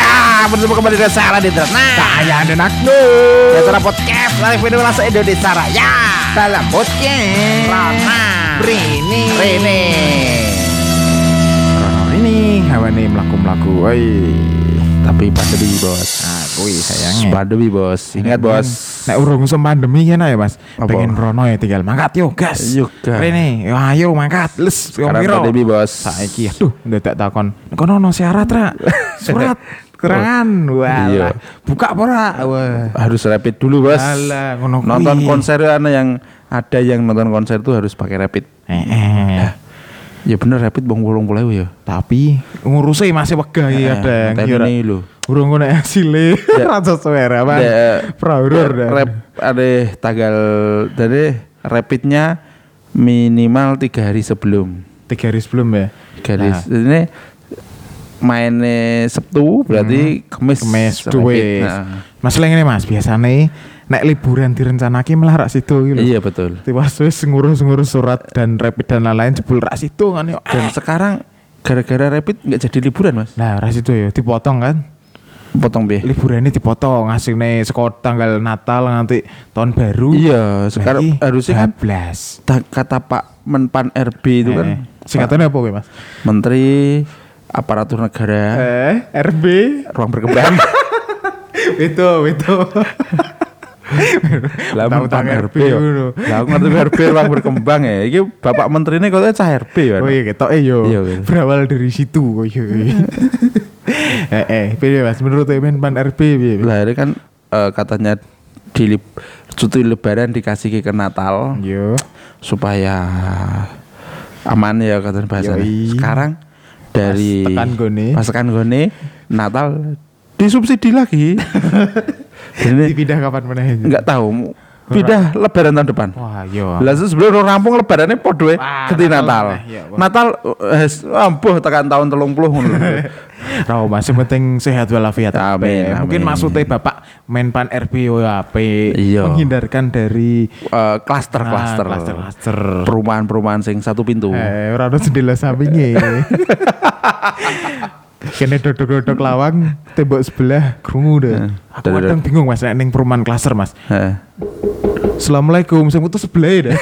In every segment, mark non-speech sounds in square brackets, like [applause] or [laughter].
Ya, bersama kembali dengan Sarah di Nah, Saya dan Agno. ya Sarah Podcast dari video rasa Indonesia Raya dalam podcast Rana. Rini Rini ini hawa nih melaku melaku. Woi. tapi pandemi bos Nah, kui sayangnya. pandemi bos ingat bos Nek urung usum pandemi kan ya mas. Apa? Pengen Rono ya tinggal mangkat yo gas. Yuk, gas. Rene, yo ayo mangkat. Les, piro? pandemi bos Saiki aduh udah tak takon. Kono no syarat ra. [laughs] Surat kerangan. Wah. Iya. Buka apa ra? Wah. harus rapid dulu bos Alah, nonton konser ana yang ada yang nonton konser tuh harus pakai rapid Eh, eh. ya bener rapid bang bolong boleh ya Tapi ngurusnya masih wegah ya ada. Kira- ini lo Urung ngono hasilnya. [laughs] Rasa suara apa? Praurur dah. rap ada tanggal dari rapidnya minimal tiga hari sebelum Tiga hari sebelum ya. tiga hari Nah. ini mainnya Sabtu berarti Kamis Kemes rapid. duwe. Nah, Masalah ini Mas, biasanya nek liburan direncanake malah rak situ gitu. iya betul Tiba wis ngurus-ngurus surat dan rapid dan lain-lain jebul rak situ kan yo. dan sekarang gara-gara rapid nggak jadi liburan mas Nah, rak situ ya dipotong kan. potong be Liburan ini dipotong ngasih nih sekolah tanggal Natal nanti tahun baru. iya sekarang harusnya kan 12. ta- kata Pak Menpan RB itu kan Eh, singkatannya apa gue Mas? Menteri Aparatur Negara Eh, RB. Ruang Berkembang itu, itu. lah Menpan RB ngono. lah aku ngerti RB Ruang Berkembang ya iki Bapak Menteri ini katanya cah RB ya Oh iya ketok eh yo. Iya, gitu. Berawal dari situ oh iya. iya. eh eh, piye Mas menurut Emen Pan RB piye? lah ini kan eh, katanya di cuti lebaran dikasih ke Natal Yo. supaya aman ya katanya bahasanya. Yoi. Sekarang dari gone. pas tekan gone, Natal disubsidi lagi. [laughs] Jadi Dipindah kapan meneh? nggak tahu pindah lebaran tahun depan. Wah, yo. Lah sebelum rampung lebarannya podo Wah, keti Natal Natal. ya, wah. Natal eh, ampuh tekan tahun 30 ngono. [laughs] Rao Mas yang penting sehat walafiat. Amin, Eh, Mungkin maksudnya Bapak Menpan RB yo ape Iya. menghindarkan dari Eh, Klaster Ah, klaster. klaster-klaster. Perumahan-perumahan sing satu pintu. Eh, ora ada jendela sampingnya. [laughs] Kene dodok-dodok lawang tembok sebelah krungu deh. Aku dodok- kadang bingung Mas nek ning perumahan klaster Mas. Heeh. Assalamualaikum, sing putus sebelah ya.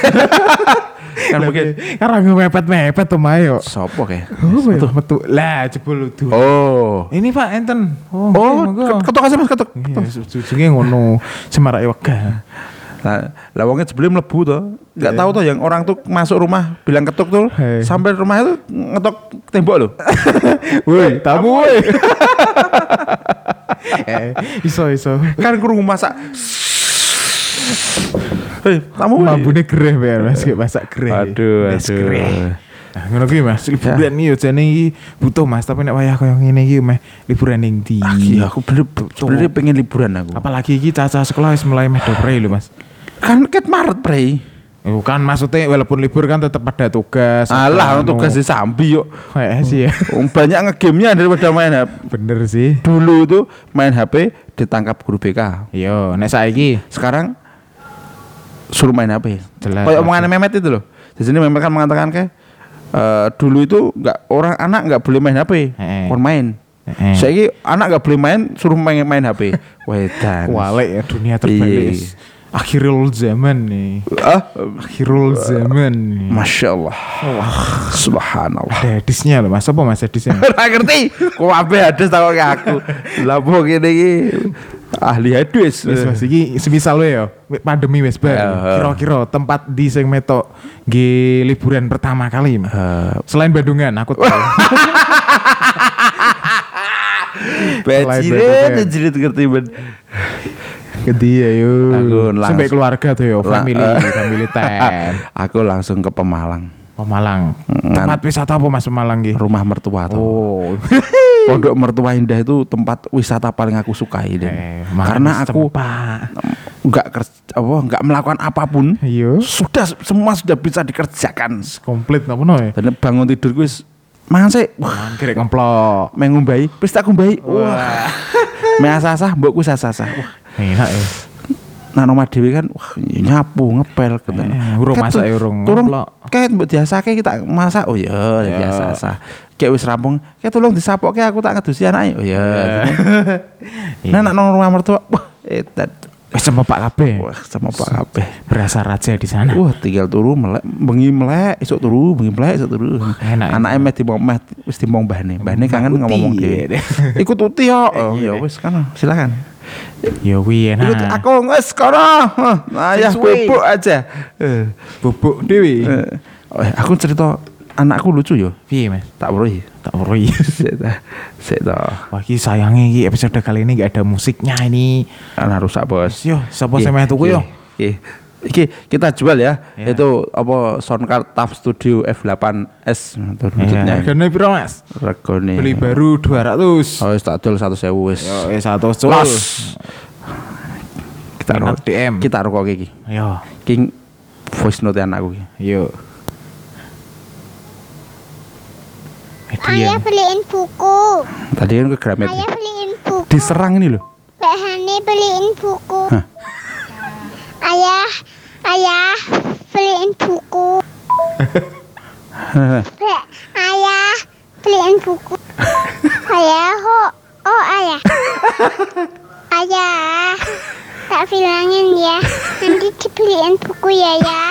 Kan mungkin Karang mepet-mepet tuh mayo. sopo kayak. Oh, metu metu. Lah jebul udu. Oh. Ini Pak enten. Oh, Oh, ketok aja Mas ketok. Iya, ujungnya ngono. Semarak wegah. Lah, lah wongnya sebelum mlebu tuh, nggak tahu tuh yang orang tuh masuk rumah bilang ketuk tuh, Hei. sampai rumah itu ngetok tembok loh. [laughs] Woi, tamu woi. [laughs] eh, iso iso. kan kurung masak. Hei, tamu. woi. Mambune gereh Mas, kayak masak gereh. Aduh, aduh. gereh. Nah, ngono kuwi Mas, liburan iki yo jane iki butuh Mas, tapi nek wayah koyo ngene iki meh liburan ning ndi. Iya, aku bener sebenarnya pengen liburan aku. Apalagi iki caca sekolah wis mulai meh dopre lho Mas. Kan ket Maret, Pre. Oh, kan maksudnya walaupun libur kan tetap ada tugas. Alah, anu. tugas di Sambi yuk. Kayak sih ya. [laughs] Banyak ngegamenya daripada main HP. Bener sih. Dulu tuh main HP ditangkap guru BK. Yo, nek saiki Sekarang suruh main HP. Jelas. Kayak omongan Mehmet itu loh. Di sini Mehmet kan mengatakan kayak eh, dulu itu nggak orang anak nggak boleh main HP, kon main. Heeh. Saya anak nggak boleh main, suruh main main HP. [laughs] Wedan. Wale ya dunia terbalik. Akhirul zaman nih. Ah, Akhirul zaman nih. masya Allah. Subhanallah. Ada hadisnya loh mas, apa mas hadisnya? [laughs] Ora ngerti. Kok ape hadis takon ke aku. Lah kok ngene iki ahli hadis. Wis mas iki semisal ya pandemi wis bar. Ya. Kira-kira tempat di sing metok nggih liburan pertama kali Mas. Eh, Selain Bandungan aku tahu. [laughs] Bajirin jerit ngerti ben. Gede ya yuk. Aku Sampai langsung- keluarga tuh yo, family, eh. family ten. Aku langsung ke Pemalang. Pemalang. Tempat wisata apa Mas Pemalang nggih? Rumah mertua tuh. Oh. [laughs] Pondok Mertua Indah itu tempat wisata paling aku sukai Den. Eh, Karena aku nggak kerja, apa nggak melakukan apa pun. Iya. Sudah semua sudah bisa dikerjakan. Komplit napa no ya? Dan bangun tidur gue mangan sih. Wah, Kira kemplok. mengumbai, pesta kumbai. Wah. [laughs] Me asah-asah, mbok ku sasah-sah. Wah, Enak ya. nang omah dhewe kan wah nyapu ngepel gitu. Eh, urung masak, urung ngeplok. kayak mbok diasake kita masak oh ya Ya. biasa sah. Kayak wis rampung, kayak tolong disapokke aku tak ngedusi anake. Oh ya. [laughs] Nah, nak nang rumah mertua, wah, etat. Wis sama Pak kabeh. Wah, sama Pak kabeh. Berasa raja di sana. Wah, tinggal turu melek, bengi melek, esuk turu, bengi melek, esuk turu. Enak. Anake meh dimong meh wis dimong mbahne. Mbahne kangen ngomong ya. dhewe. [laughs] Ikut uti yo. Oh, ya wis kan, silakan. Ya wi Ikut enak. aku wis kono. Ya suwe. bubuk aja. Eh, Bubuk dewi. eh. Oh, aku cerita anakku lucu yo. Piye Mas? Tak weruhi. Tak perlu. [laughs] Sik ta. Sik ta. Wah, iki sayangnya iki episode kali ini gak ada musiknya ini. Anak rusak, Bos. Yo, sapa Iya, sing meh tuku yo? iya, iya. Iki kita jual ya. Iya. Itu apa soundcard TAF Studio F8S Iya, terwujudnya. Harganya piro Mas? Regone. Beli baru 200. Oh, wis tak dol 100.000 wis. Yo, satu cul. Los. Kita ro- DM. Kita rokok iki. Yo, King voice note anakku iki. yo. Median. beliin buku. Tadi kan ke Gramet. Ayah beliin buku. Diserang ini loh. Mbak Hani beliin buku. Hah. Ayah, ayah beliin buku. Ayah beliin buku. ayah, oh, oh ayah. ayah, tak bilangin ya. Nanti dibeliin buku ya ya.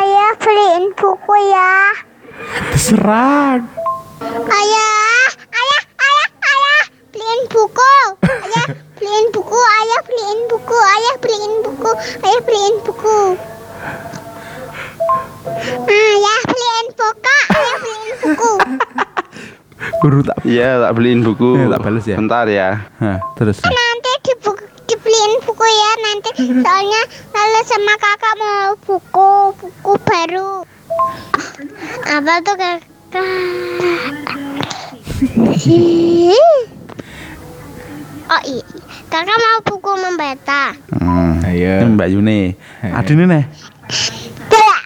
ayah beliin buku ya. Diserang. Ayah, ayah, ayah, ayah, beliin buku. Ayah, beliin buku. Ayah, beliin buku. Ayah, beliin buku. Ayah, beliin buku. Ayah, beliin buku. Ayah, beliin buku. Guru tak. Iya, tak beliin buku. Iya, tak bales ya. Bentar ya. Hah, terus. Nanti dibu- dibeliin buku ya nanti. Soalnya lalu sama kakak mau buku, buku baru. Apa tuh kakak? [laughs] Oh iya, kakak mau buku membaca. Hmm. Ayo. Ini Mbak Yuni. Adine nih. Tidak.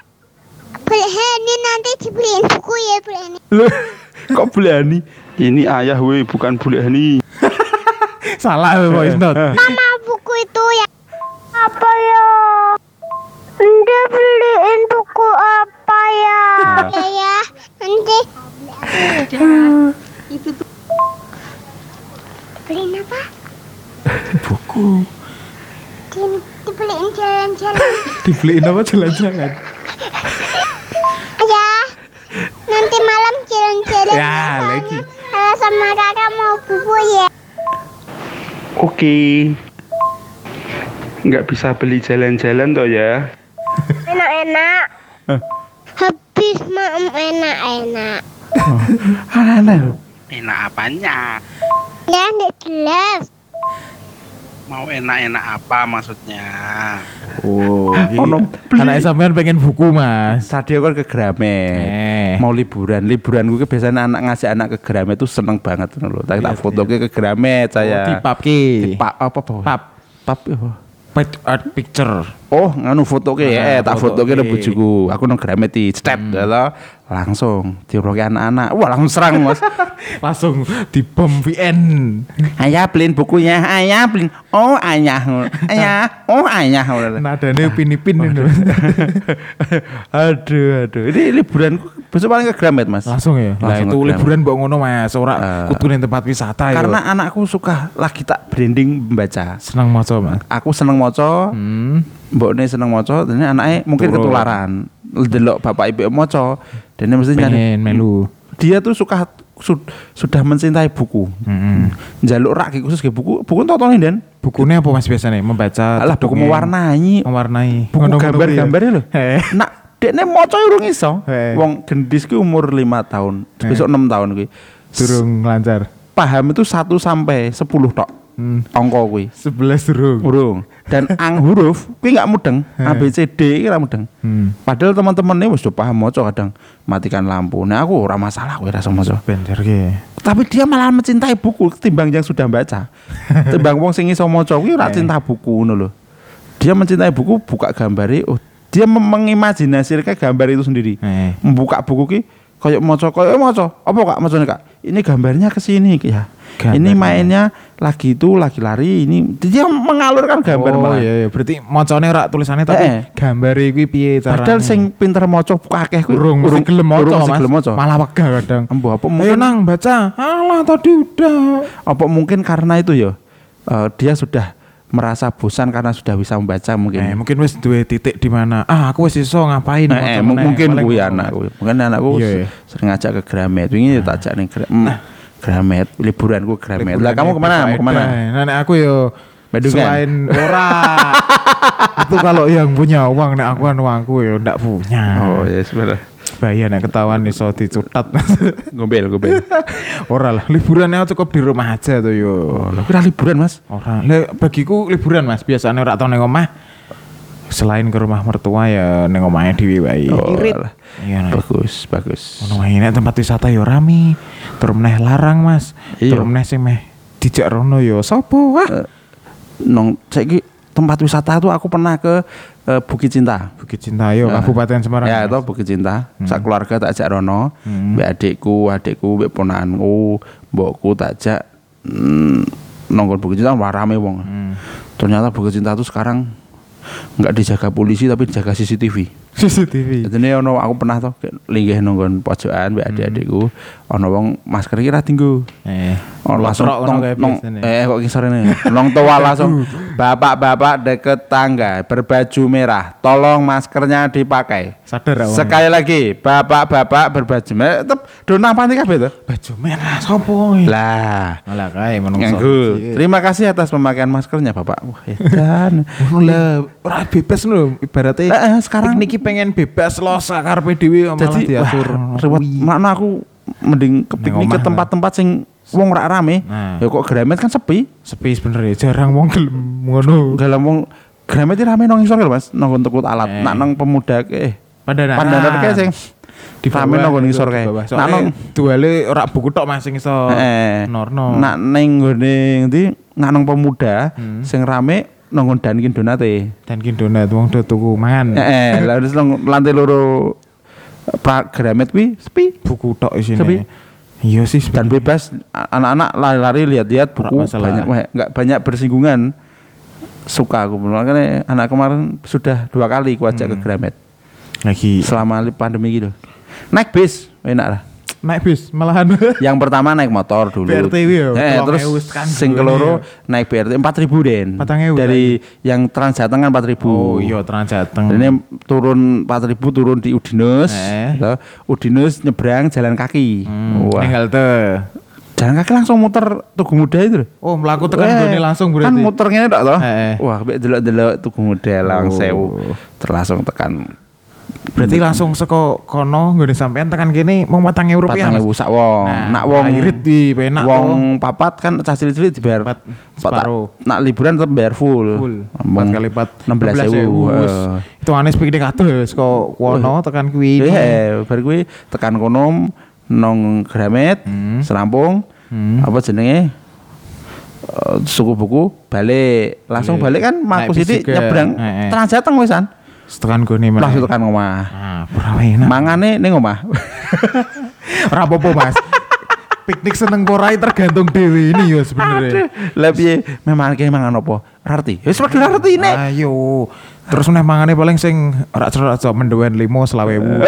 Beli ini nanti dibeliin buku ya beli ini. Loh, [laughs] kok berani? Ini ayah weh, bukan bule Hani. [laughs] Salah voice note. Mama buku itu ya. Apa ya? Anda beliin buku apa ya? Ya ya, nanti. Beliin apa? Buku. Di, dibeliin jalan-jalan. [laughs] Dibeliin apa jalan-jalan? Ya, nanti malam jalan-jalan. Ya, lagi. Kalau sama kakak mau buku ya. Oke. Nggak bisa beli jalan-jalan toh ya. Enak-enak. Habis mam enak-enak. Loh. Enak apanya? Ya, enggak jelas. Mau enak-enak apa maksudnya? Oh, Ono anak sampean pengen buku, Mas. Tadi aku kan ke Gramet. Eh. Mau liburan. Liburan gue biasanya anak ngasih anak ke Gramet tuh seneng banget loh. Tak tak foto ke Gramet Oh, di saya. pap ki. Pak apa apa? Pap. Pap apa? Pet art picture. Oh, nganu foto ke Ah, eh tak foto ke bojoku. Aku nang Gramet di step hmm. Langsung diroke anak-anak. Wah, langsung serang, Mas. [laughs] Langsung di bom VN. ayah beliin bukunya. Ayah beliin. Oh, ayah. Ayah. Oh, ayah. Nadane upin-ipin itu. [laughs] aduh, aduh. Ini liburan besok paling ke Gramet, Mas. Langsung ya. Lah Langsung itu ke Gramet. liburan mbok ngono, Mas. Ora ning tempat wisata ya. Karena anakku suka lagi tak branding membaca. senang maca, Mas. Aku seneng maca, Hmm. mbokne seneng maca, dan anaknya mungkin Turun. ketularan. Delok bapak ibu maca, dan mesti nyari. Pengen melu. Dia tuh suka sud- sudah mencintai buku. Heeh. Jaluk rak khusus ke buku, buku tontonin dan. Bukunya apa Mas biasanya? Membaca Alah buku mewarnai, mewarnai. buku Ngono-ngono gambar-gambarnya loh. Nak, dekne maca urung iso. Wong gendis ki umur 5 tahun, besok 6 tahun kuwi. Durung lancar. Paham itu 1 sampai 10 tok. Hmm. Angka kuwi. 11 durung. Urung. Dan [laughs] ang huruf kuwi nggak mudeng. A B C D iki ora mudeng. Hmm. Padahal teman-temannya wis do paham maca kadang matikan lampu. Nah aku ora masalah kowe rasa maca. Bener ki. Tapi dia malah mencintai buku ketimbang yang sudah baca. [laughs] Timbang wong sing iso maca kuwi ora cinta buku ngono lho. Dia mencintai buku, buka gambare, oh dia mengimajinasikan gambar itu sendiri. Membuka buku ki Kayak maca kayak eh, maca. Apa Kak macane Kak? Ini gambarnya ke sini ya. Ini Gambarnya. mainnya lagi itu lagi lari ini dia mengalurkan gambar oh, malah. iya, iya. berarti macane rak tulisannya tapi Eh. gambar iki piye carane. Padahal sing pinter maca akeh kuwi urung urung gelem maca maca. Malah wegah kadang. Embo apa mungkin nang baca. Alah tadi udah. apa mungkin karena itu ya eh, dia sudah merasa bosan karena sudah bisa membaca mungkin. Eh, mungkin wis duwe titik di mana. Ah, aku wis iso ngapain Eh, eh, mungkin Paling kuwi ngono, anak Mas. kuwi. Mungkin anakku Iya, iya. sering ngajak ke Gramet. Wingi tak ajak ning Gra- mm, Gramet, liburanku Gramet. Lah kamu ke mana? Mau ke mana? Nah, nek aku yo Bandungan? selain ora [laughs] itu kalau yang punya uang nek aku kan uangku yo ndak punya. Oh, ya sebenarnya. Bahaya nek ketahuan iso dicutat. [laughs] Gombel, gombel. [laughs] ora lah, liburannya cukup di rumah aja tuh yo. Oh, kira liburan, Mas. Ora, le, bagiku liburan Mas, biasanya ora tau ning omah. Selain ke rumah mertua ya ning omahnya dhewe wae. Oh. Iya. Bagus, bagus. Ono wae nek tempat wisata yo rame. Tur meneh larang, Mas. Iya. Tur meneh sing meh dijak rono yo sapa wah. Eh, Nong saiki tempat wisata tuh aku pernah ke eh, Bukit Cinta. Bukit Cinta yo Kabupaten Semarang. Ya, itu Bukit Cinta. Sak keluarga tak ajak rono. Hmm. Mbak adikku, adikku, mbak ponakanku, mbokku tak ajak mm, nongkrong Bukit Cinta wah rame wong. Hmm. Ternyata Bukit Cinta tuh sekarang nggak dijaga polisi tapi dijaga CCTV. CCTV. Jadi ono aku pernah tuh linggih nonggon pojokan mbak adik-adikku, ono wong masker kira tinggu. Eh. Oh, langsung nong, nong, eh kok kisar ini nong tua langsung [laughs] bapak-bapak deket tangga berbaju merah tolong maskernya dipakai Sadar aku. sekali lagi bapak-bapak berbaju merah tetep dona apa nih kabeh tuh baju merah sapa? lah Malah kae menungso. nganggu terima kasih atas pemakaian maskernya bapak wah edan [laughs] lah, ora bebas lho ibaratnya. Sekarang- niki pengen bebas lo sakarepe dhewe malah jadi diatur. rewet mana aku mending ke piknik ke tempat-tempat sing wong rak rame Nah. ya kok Gramet kan sepi Sepi sebenarnya jarang wong gelem ngono. dalam wong Gramet rame nong isor lho, Mas nonggon tekut alat Eh. nak nong pemuda ke eh Pandangan. pandangan kayak sing di rame nonggon isor kayak Nak nong duale ora buku tok Mas sing iso eh norno. nak neng gone ndi nak nong pemuda Hmm. sing rame nonggon Dunkin Donate. Dan kin donat wong do tuku mangan. eh lah terus nong lantai loro pra Gramet kuwi sepi. Buku tok isine. Sepi. Iya sih dan bebas anak-anak lari-lari lihat-lihat buku banyak nggak banyak bersinggungan. Suka aku. Makanya anak kemarin sudah dua kali aku ajak ke Hmm. Gramet. Lagi. Selama pandemi gitu. Naik bis enak lah naik bis malahan. [laughs] yang pertama naik motor dulu BRT ya, eh, terus 2000 tekan sing keloro ya. naik BRT 4000 Den 4.000 dari yang Trans Jateng kan 4000 Oh iya Trans Jateng. ini turun 4000 turun di Udinus Eh. Gitu. Udinus nyebrang jalan kaki Hmm, wah halte. jalan kaki langsung muter Tugu Muda itu loh Oh, melaku tekan Eh, gone langsung berarti. Kan muternya tak toh? Eh, eh. Wah, mbek delok-delok Tugu Muda lang Oh. sewu. Terus langsung tekan Berarti langsung seko kono nggone sampean tekan kene mau 4000 rupiah. patang Mas. ewu sak wong. Nah, nak wong irit di penak wong papat kan cah cilik-cilik dibayar Empat, separuh. Nak liburan tetep bayar full. full. 4 kali 4 16.000. wis. Eh. Itu aneh piknik kabeh seko kono tekan kuwi. Eh, bar kuwi tekan kono nong Gramet, Hmm. Serampung, Hmm. apa jenenge? Eh, suku buku balik langsung Balik. balik kan Naik Maku bis Sidik juga. nyebrang Eh, eh. Trans Jateng wisan Setekan gone meneh. langsung tekan omah Ah, ora enak. mangane ning omah [laughs] Ora apa-apa, Mas. Piknik seneng porai tergantung dewi ini ya sebenarnya. lah piye memang ki mangan apa rarti wis padha rarti nek Ayo. Terus meneh mangane paling sing ora cerot aja mendoan limo selawewu.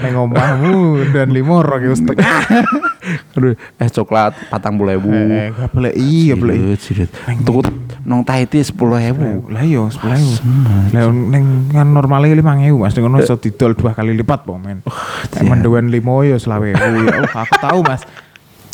Ning omahmu dan limo ewu [laughs] setengah. [laughs] aduh eh coklat patang puluh ribu Eh, gak boleh iya boleh. tuku nong Tahiti sepuluh ribu Lah iya 10.000. Lah ning kan normalnya 5.000 Mas, ngono iso didol dua kali lipat po men. Mendoan limo ya 20.000 ya. Aku tahu Mas.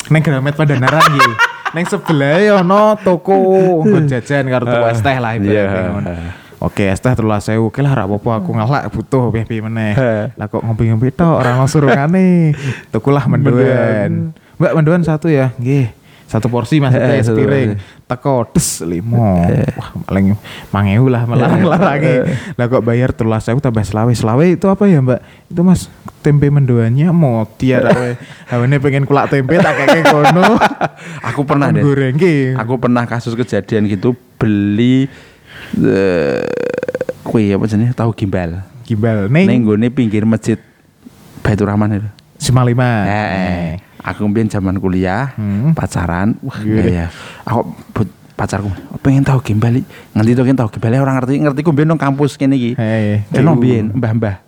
Ning Gramet Pandanaran iki. Ning sebelah ya ono toko nggo jajan karo toko es teh lah ibaratnya Iya. Oke, es teh telulas sewu. Oke lah, apa-apa aku ngelak butuh piye-piye meneh. Lah kok ngopi-ngopi tok ora langsung surungane. [laughs] Tukulah mendoan. Mbak mendoan satu ya. Nggih. Satu porsi mas Eh, teh sepiring. Teko des limo. Wah, paling mangewu lah malah melarangnya. Lah kok bayar telulas sewu tambah selawe. Selawe itu apa ya, Mbak? Itu Mas tempe mendoannya mau tiar awe. Hawane [laughs] pengen kulak tempe tak kayak kono. aku pernah deh aku pernah kasus kejadian gitu beli eh kue apa jenis tahu gimbal Gimbal ning ning. nggone pinggir masjid Baitur Rahman itu 95. Eh, eh. Aku mbiyen zaman kuliah, Hmm. pacaran. Wah, iya ya. Aku pacarku pengen tahu gimbal. Nganti to pengen tahu gimbal orang ngerti ngerti ku mbiyen nang kampus kene iki. Eh, Ono mbiyen mbah-mbah.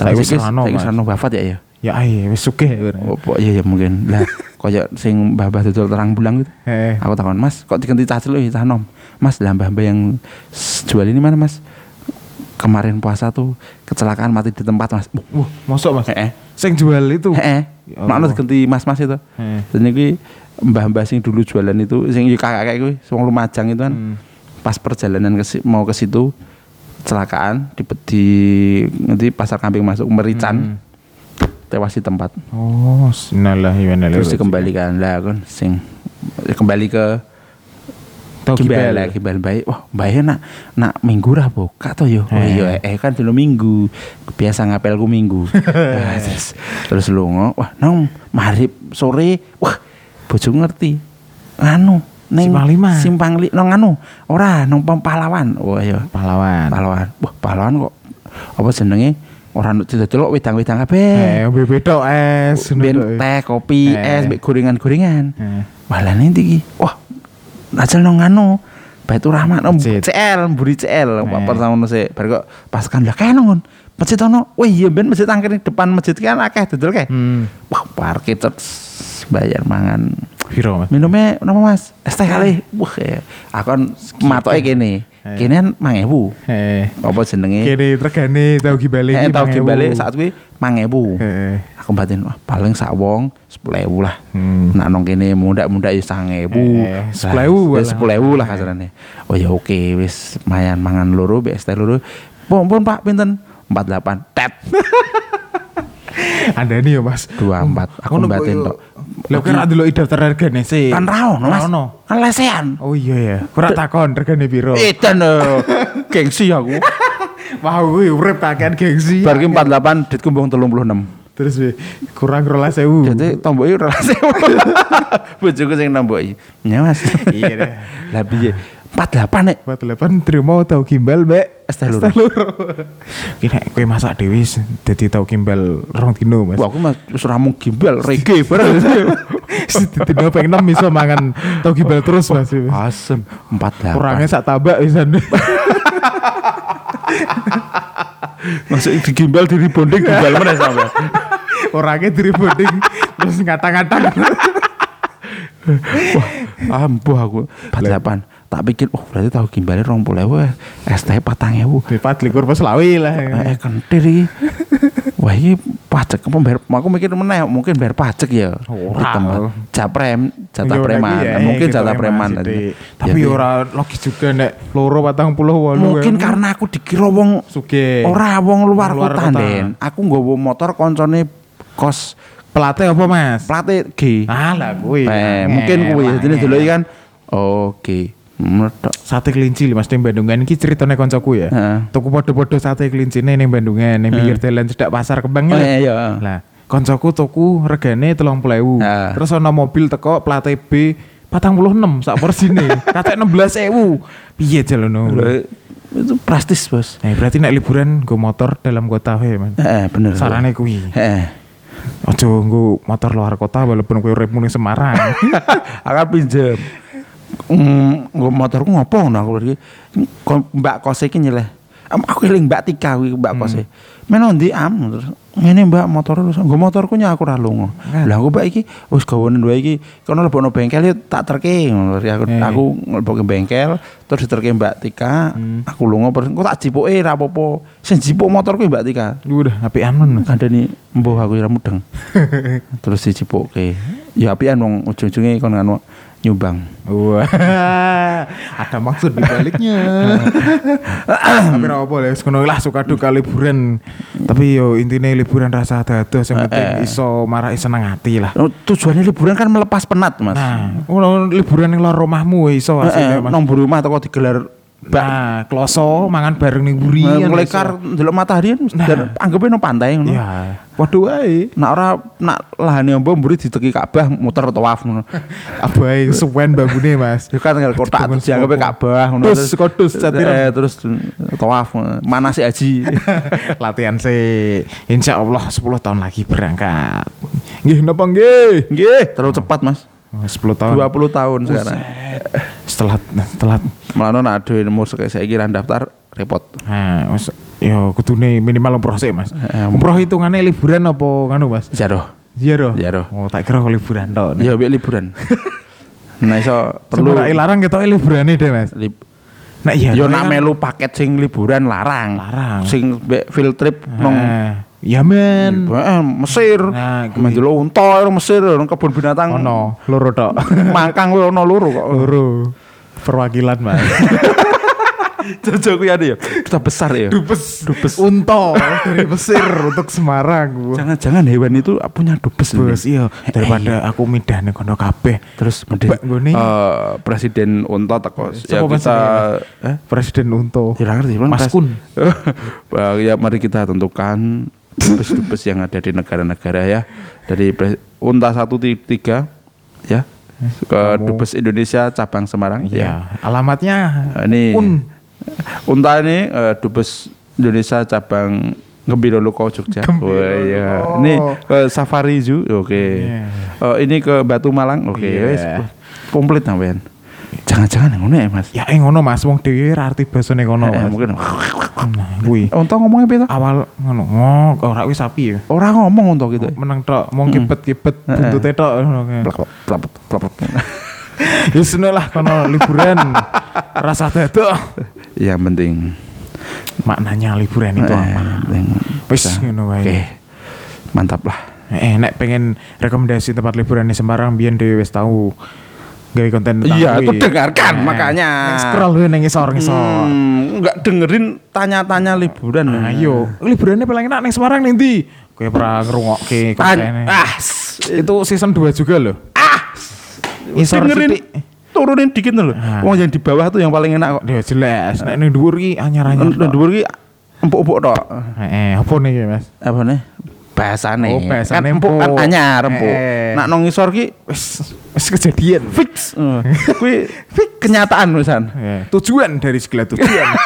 Tapi wis ono wafat ya ya. Ya ae wis sugih. Oh, po- iya ya mungkin. Lah [laughs] koyo sing mbah-mbah dodol terang bulang gitu. Eh. Aku takon, "Mas, kok diganti cah cilik cah nom?" Mas, lah mbah-mbah yang jual ini mana, Mas? Kemarin puasa tuh kecelakaan mati di tempat, Mas. Uh, Wah, mosok Mas. heeh. Sing jual itu. Heeh. Ya Makno Allah. diganti mas-mas itu. Heeh. Dan iki mbah-mbah sing dulu jualan itu sing yo kakak-kakak kuwi, wong Lumajang itu kan. Hmm. Pas perjalanan ke mau ke situ kecelakaan di, di nanti pasar kambing masuk Merican. Hmm. Tewas di tempat. Oh, innalillahi wa inna Terus dikembalikan lah kan sing kembali ke Tau gibel. lah, Gimbal baik. Wah, baik nak nak minggu ra buka to yo. Oh Eh. iya, eh kan dulu minggu. Biasa ngapelku minggu. Nah, [laughs] terus terus lunga, wah nong marip sore, wah bojoku ngerti. Anu neng Simpang lima. Simpang li, nong anu, ora nong pahlawan. Wah iya, Pahlawan. pahlawan. Wah, pahlawan kok apa jenenge? Ora delok wedang-wedang kabeh. Eh, tok es. Ben eh. teh, kopi, Eh. es, mbek gorengan-gorengan. Eh. Malah nanti iki. Wah. Ajal nang anu. Baitur Rahman om. CL, mburi CL. Pak Eh. pertama ngono sik. Bar kok pas kan lah kae nang masjid ono. Wah iya ben masjid angker depan masjid kan akeh dodol kae. Hmm. Wah, parkir terus bayar mangan. Piro, Mas? Minumnya nama Mas? Es teh kali. Wah, ya. Aku kan matoke kene. Eh. Kene kan 1000. Eh. Apa jenenge? Kene regane tau gibale Eh, iki. tau 5.000. gibale saat kuwi 1000. Eh. Aku batin wah paling sak wong 10.000 lah. Hmm. Nak nong kene mundak-mundak ya 9.000. Eh, 10.000 Lah, lah. 10.000 lah kasarane. Oh ya oke wis mayan mangan loro teh loro. Pun pun Pak pinten? 48. Tet. [laughs] Ada nih ya, Mas. 24. Aku batin tok. Lho kira dulu daftar regane sih. Kan ra ono Mas. Ono. Kan lesean. Oh iya ya. Ora takon regane piro. Edan eh, [laughs] gengsi aku. Wah, kuwi urip kakean gengsi. Bar ki 48 dit kumbung 36. Terus weh, kurang 12.000. Jadi tomboki ora sewu. [laughs] Bojoku sing namboki. Ya Mas. Iya deh. Lah piye? 48 nek 48 terima tau gimbal, Mbak. Es teh loro. Ki nek kowe masak dhewe dadi tau gimbal rong dino, Mas. Wah, aku mas wis ora mung gimbal, reggae [laughs] bareng. Dino ping 6 iso mangan tau gimbal terus, Mas. Asem 48. Kurangnya sak tabak wisan. [laughs] masuk di gimbal di rebonding gimbal mana sampe. Orangnya diribonding terus ngata-ngata. Wah, ampuh aku 48. Tak pikir, oh berarti tahu gimbalnya 20.000 es teh 4.000. Empat likur pas lawi lah. Eh kentir iki. Wah, ini pajak bayar? Aku mikir meneh mungkin bayar pajak ya. Ora. Japrem, jatah preman. ya, mungkin jatah preman. Ya, Tapi ora logis juga nek loro patang puluh walu. mungkin karena aku dikira wong suge. ora wong luar, Luar kota. Den. Aku nggawa motor koncone kos Pelatih apa, Mas? plate G. Ah lah kuwi. Eh, mungkin kuwi jadi dulu kan oke. Meledak. Sate kelinci lho, Mas ning Bandungan iki ceritane koncoku ya. Heeh. Tuku padha-padha sate kelincine ning Bandungan, ning pinggir dalan cedak pasar kembang Oh ya. iya iya. Lah, koncoku tuku regane 30.000. Heeh. Terus ana mobil teko plate B 46 sak porsine. [laughs] Katek 16.000. Piye jalono? Itu prestis, Bos. Eh berarti nek liburan go motor dalam kota wae, Man. Heeh, bener. Sarane kuwi. Heeh. Ojo nggo motor luar kota walaupun uripmu ning Semarang. [laughs] Aku pinjem. Mm, nggo motorku ngopo ngono aku iki. Kon- Mbak kose iki nyeleh. Aku eling Mbak Tika kuwi Mbak kose. Meno ndi am terus ngene Mbak motor terus nggo motorku nya aku ora lunga. Lah aku Mbak iki wis gawane duwe iki kono lebokno bengkel ya tak terke ngono. Aku Eh. aku mleboke bengkel terus diterke Mbak Tika. Aku lunga terus kok tak jipoke ra apa-apa. Sing jipuk motorku Mbak Tika. Udah men. Mas. Kandani mbuh aku ora mudeng. [laughs] terus dijipoke. Ya apian wong ujung-ujunge kon anu nyumbang. Wah, ada maksud di baliknya. Tapi apa lah, sekono lah suka duka liburan. Tapi yo intinya liburan rasa dados yang penting iso marai seneng hati lah. Oh, Tujuannya liburan kan melepas penat, Mas. Nah, liburan yang luar rumahmu iso Eh, eh, Mas. nang mburi rumah toko digelar bak Nah, kloso mangan bareng ning buri. kan iso. ngelekar ndelok matahari kan Nah. dan anggapnya nang pantai ngono. Ya, waduh wae. Nak ora nak lahane ombo mburi diteki Ka'bah muter tawaf ngono. [laughs] Abai suwen bambune Mas. Itu kan tinggal kotak terus dianggapnya sepopo. Ka'bah ngono. Dus, kok dus, catir. eh, terus tawaf mana sih haji. [laughs] Latihan sih. Insya Allah 10 tahun lagi berangkat. Nggih napa nggih? Nggih, terlalu cepat, Mas. Oh, 10 tahun. 20 tahun sekarang. Setelah telat. Malah nak ada sekali saya kira daftar repot. Nah, mas, ya kudune minimal umroh sih, Mas. Eh, Umroh hitungannya liburan apa nganu, Mas? Jaroh. Doh. Iya, doh. Oh, tak kira kok liburan toh. Ya biar liburan. [laughs] nah iso perlu perlu larang ketok liburane deh, Mas. lib- Nah iya. Yo kowe nak kan- melu paket sing liburan larang. Larang. Sing be- field trip nong Yaman. Eh, Mesir. Nah. Menjelo unta Mesir kebun binatang. Ono, loro tok. Mangkang kuwi ono loro kok. Loro. Perwakilan, Mas. [laughs] Jojo kuwi ada ya. Duta besar ya. Dubes. Dubes. Unto [laughs] dari Mesir untuk Semarang. Jangan-jangan hewan itu punya dubes. Bos, iya daripada aku midane kono kabeh. Terus nggone. eh, presiden unta teko ya Mas kita eh Presiden Unto. tidak ngerti Bang. Mas Pres- Kun. [laughs] Eh, ya mari kita tentukan dubes-dubes yang ada di negara-negara ya dari pres- unta 13 ya ke dubes Indonesia cabang Semarang ya. Ya, alamatnya Ini Un. unta ini eh, dubes Indonesia cabang Gembira Loko Jogja. Gembira Oh iya. Ini ke Safari Zoo. Oke. Iya. Eh, ini ke Batu Malang. Oke, Iya. wis. Komplit sampean. Jangan-jangan yang ngono ya, Mas. Ya eh ngono Mas, wong dhewe ra arti basane kono Eh, Mas. mungkin Nah, kuwi. unta ngomongnya piye to? Awal ngono, ngok ora wis sapi ya. Ora ngomong unta gitu. Menang tok, mau kibet-kibet Heeh. buntute tok. ngono. Plak, plak, plak, plak. Ya seno lah kono liburan. Rasa dadok. Yang penting Maknanya liburan itu eh, apa? Wis ngono wae. Oke. Mantap lah. Eh, nek pengen rekomendasi tempat liburan di Semarang biyen dhewe wis tahu gawe konten tentang Iya, aku dengarkan, Eh, makanya. nek Scroll lu ning ngisor-ngisor. Hmm, enggak dengerin tanya-tanya liburan. Nah, ayo, liburannya paling enak ning Semarang ndi? Kowe pernah ngrungokke Tan- kontene. ah, itu season 2 juga loh. ah, Ngisor dengerin sithik. turunin dikit loh. Ah. Wong yang di bawah tuh yang paling enak kok. Dia jelas. Nek ning dhuwur ki anyar-anyar. Nang dhuwur ki empuk-empuk tok. Eh, apa nih Mas? Apa nih? Bahasane. Oh, bahasane kan empuk kan anyar empuk. Eh. Nak nang ngisor ki Wis wis kejadian. fix. Eh, [laughs] Kuwi kenyataan misan. Eh, tujuan dari segala tujuan. [laughs]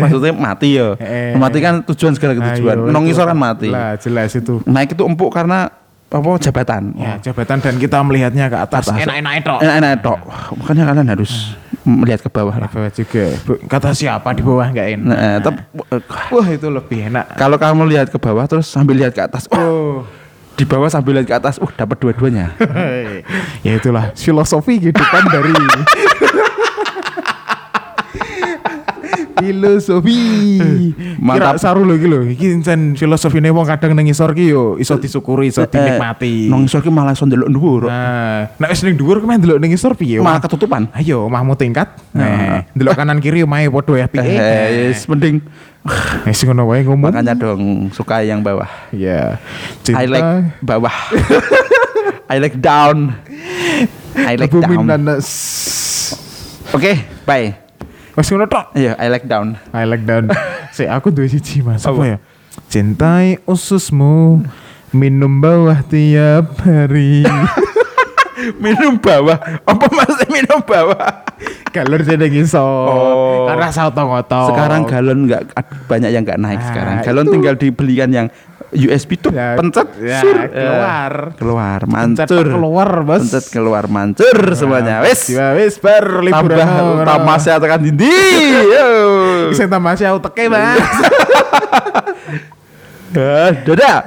Maksudnya mati ya. Eh. Mati kan tujuan segala tujuan. Nang itu ngisor kan mati. Lah, jelas itu. Naik itu empuk karena apa jabatan. Ya, jabatan dan kita melihatnya ke atas. Atas. Enak-enak itu. Enak-enak tok. Makanya kalian harus melihat ke bawah lah. Bawah juga. Bu, Kata siapa di bawah enggak enak. Nah, eh, tep- Wah, itu lebih enak. kalau kamu lihat ke bawah terus sambil lihat ke atas, oh, Oh. di bawah sambil lihat ke atas, uh dapat dua-duanya. [laughs] ya itulah filosofi kehidupan dari [laughs] filosofi Mantap. Kira saru lho iki lho iki jan filosofine wong kadang nang ngisor ki yo iso disyukuri iso dinikmati Nang ngisor ki malah iso ndelok dhuwur. nah nek wis ning dhuwur kemen delok ning ngisor piye Malah ketutupan. ayo omahmu tingkat Nah. nah delok kanan kiri omahe padha ya Eh, piye yes, mending wis ngono wae ngomong makanya dong suka yang bawah. ya I like bawah. [laughs] I like down. I like down. Oke, bye. Wis ngono tok Iya, I like down. I like down. [laughs] Si aku dua siji mas. Apa, Apa? ya? Cintai ususmu, minum bawah tiap hari. [laughs] minum bawah. Apa masih minum bawah? Galur jadi ngisor. Oh. Karena sautong-otong. Sekarang galon nggak banyak yang nggak naik Nah, sekarang. Galon itu. tinggal dibelikan yang USB tuh Ya, pencet ya, sur, keluar. eh, keluar Pencet mancur keluar, Bos. pencet keluar mancur semuanya wes Ya wis bar liburan. tambah tamasya tekan dindi yo Bisa tamasya uteke, Mas. [laughs] dadah